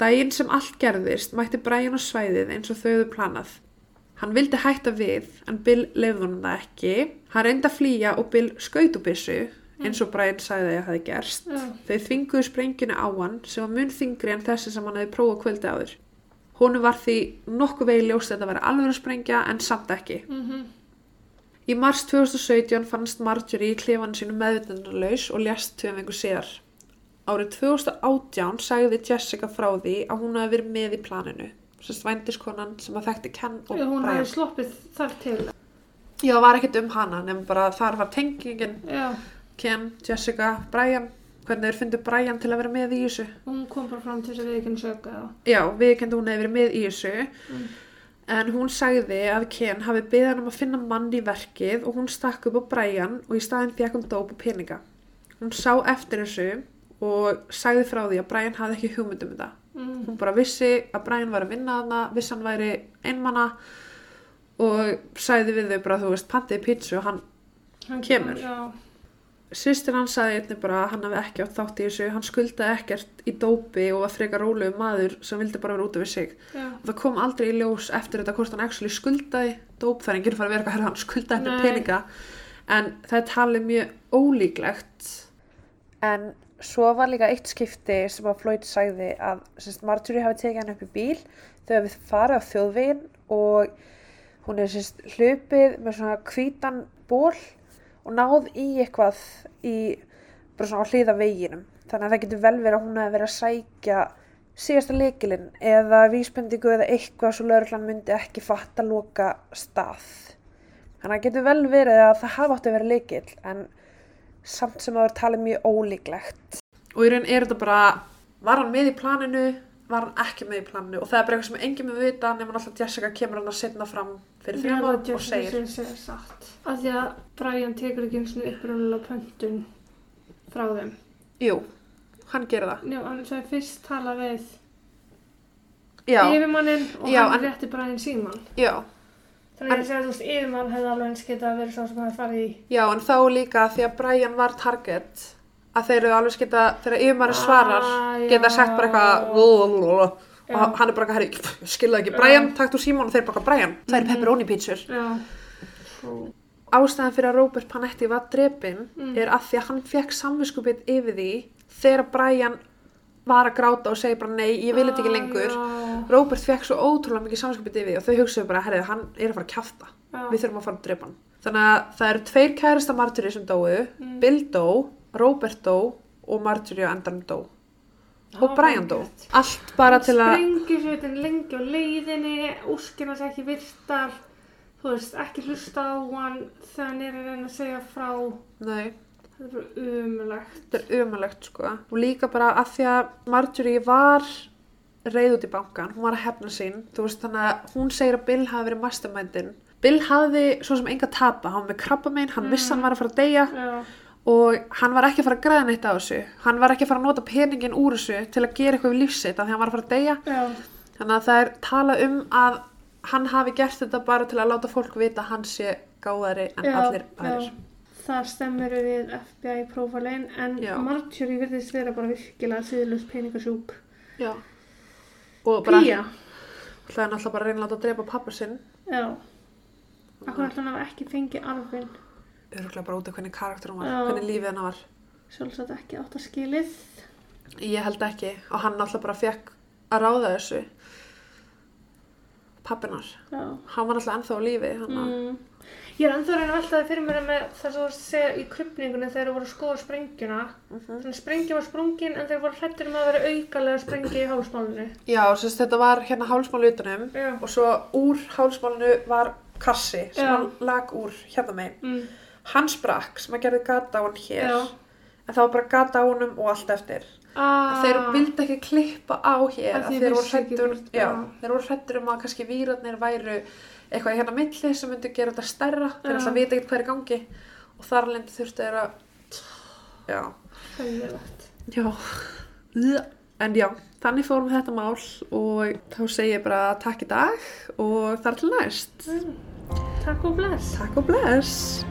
daginn sem allt gerðist mætti Brian á svæðið eins og þau hefðu planað. Hann vildi hætta við en Bill lefði honum það ekki. Hann reyndi að flýja og Bill skaut úr byssu eins og Brian sagði að það hefði gerst. Já. Þau þvinguðu sprengjuna á hann sem var mun þingri en þessi sem hann hefði prófað kvöldi áður. Honum var því nokkuð vegi ljóst að þetta væri alveg sprengja en samt ekki. Mm Í mars 2017 fannst Marjorie í klefanu sínu meðvitundarlaus og lést tveim vengur síðar. Árið 2018 sagði Jessica frá því að hún hafi verið með í planinu. Sérst vændiskonan sem að þekkti Ken og Já, hún Brian. hefði sloppið þar til. Já, það var ekkert um hana, nefnum bara að þar var tengingin Já, Ken, Jessica, Brian. Hvernig þeir fundu Brian til að vera með í þessu. hún kom bara fram til þess að við ekki sögja það. Já, við kendu hún hefði verið með í þessu. Mm. En hún sagði að Ken hafi beðið hann um að finna mann í verkið og hún stakk upp á Brian og í staðin fekk hún dóp og peninga. Hún sá eftir þessu og sagði frá því að Brian hafði ekki hugmynd um þetta. Mm. Hún bara vissi að Brian var að vinna þarna, vissi hann væri einmanna og sagði við þau bara, þú veist, pantiði pítsu og hann, Hann Kemur. Já, sýstir hann sagði einnig bara að hann hafi ekki átt þátt í þessu, hann skuldaði ekkert í dópi og var frekar rólegu maður sem vildi bara vera út af við sig. já. og það kom aldrei í ljós eftir þetta hvort hann actually skuldaði dóp það er enginn fara að vera eitthvað hann skuldaði eitthvað Nei. peninga en það er talið mjög ólíklegt en svo var líka eitt skipti sem að Floyd sagði að sérst, Marjorie hafi tekið hann upp í bíl þau hefði farið á þjóðvegin og hún er sérst hlupið með svona hvítan ból og náð í eitthvað í bara svona á hliða veginum. Þannig að það getur vel verið að hún hefði verið að sækja síðasta leikilinn eða vísbendingu eða eitthvað svo lauruglan myndi ekki fatta loka stað. Þannig að það getur vel verið að það hafa átt að vera leikil en samt sem að það er talið mjög ólíklegt. Og í raun er þetta bara, var hann með í planinu, var hann ekki með í planinu og það er bara eitthvað sem enginn með vita nema alltaf Jessica kemur hann að setna fram fyrir þrjum að og segir. Af því að Brian tekur ekki eins og uppröðulega pöntun frá þeim. Jú, hann gerir það. Já, hann sagði fyrst tala við yfirmannin og Já, hann rétti Brian síman. já, Þannig að ég segi að þú veist, yfirmann hefði alveg eins getað verið sá sem hefði farið í. já, en þá líka því að Brian var target að þeir eru alveg geta, þegar yfirmaður svarar, Ah, geta sagt bara eitthvað og Já. hann er bara herri, skilða ekki, Brian, takt úr Simon og þeir bara, Brian, það er Mhm. pepperoni pítsur. Ástæðan fyrir að Robert Panetti var drepinn Mm. er að því að hann fekk samviskupið yfir því þegar Brian var að gráta og segi bara nei, ég vil þetta ekki lengur. Ah, Robert fekk svo ótrúlega mikið samviskupið yfir því og þau hugsaðu bara, herri, hann er að fara að kjafta. já. Við þurfum að fara að drepa hann. Þannig að það eru tveir kærasta Marjorie sem dóu, Mm. Bill dó, Robert dó og Marjorie á endanum dó. Og Brian dó. Allt bara til að... Sprengjusveitin lengi á leiðinni, úrskina sig ekki virtar, þú veist, ekki hlusta á hann þegar hann er að reyna að segja frá. Nei, Þetta er bara umulegt. þetta er ömulegt sko. Og líka bara að því að Marjorie var reið út í bankan, hún var að hefna sín, þú veist þannig að hún segir að Bill hafi verið mastermindin. Bill hafði svo sem enga tapa, hann var með krabbamein, hann vissi hann var að fara að deyja Já, og hann var ekki að fara að græða neitt á þessu. Hann var ekki að fara að nota peningin úr þessu til að gera eitthvað við lífsitt af því hann var að fara að deyja. já, Þannig að það er talað um að hann hafi gert þetta bara til að láta fólk vita að hann sé gáðari en já, allir aðrir. Það stemmir við FBI prófalein en Já. Marjorie virðist vera bara virkilega síðlust peningasjúk. Já. Og bara, Pía. það er náttúrulega bara að reyna að láta að drepa pappa sinn. Já. Akkur ætla hann hafa ekki fengið arfin. Öruglega bara út af hvernig karakter hún var, Já. hvernig lífið hennar var. Sjálfsagt ekki átt að skilið. Ég held ekki. Og hann náttúrulega bara fekk að ráða þessu. Pappinar. Já. Hann var náttúrulega ennþá á lífi. Hann mm. Ég er ennþá að reyna að velta það fyrir mér með það sem þú að segja í krypningunni þegar þú voru að skoða sprengjuna. Mhm. Þannig að sprengja var sprungin en þeir voru hrættir um að vera aukalega sprengja í hálsmálinu. Já, sérst, þetta var hérna hálsmál utanum Já. og svo úr hálsmálinu var kassi sem hann lag úr hérna megin. Mm. Hann sprakk sem að gerði gata á hann hér. Já. En það var bara gata á honum og allt eftir. Ah. Þeir vildi ekki klippa á hér að því þeir voru hrættur, hvort- já, þeir voru hrættur um að kannski výrarnir væru eitthvað hérna á milli sem myndi gera þetta stærra þeir alltaf vita ekkert hvað er í gangi og þar lendi þurftu þeir að já, já en já, þannig fórum við þetta mál og þá segi ég bara takk í dag og þar til næst Mm. Takk og bless. Takk og bless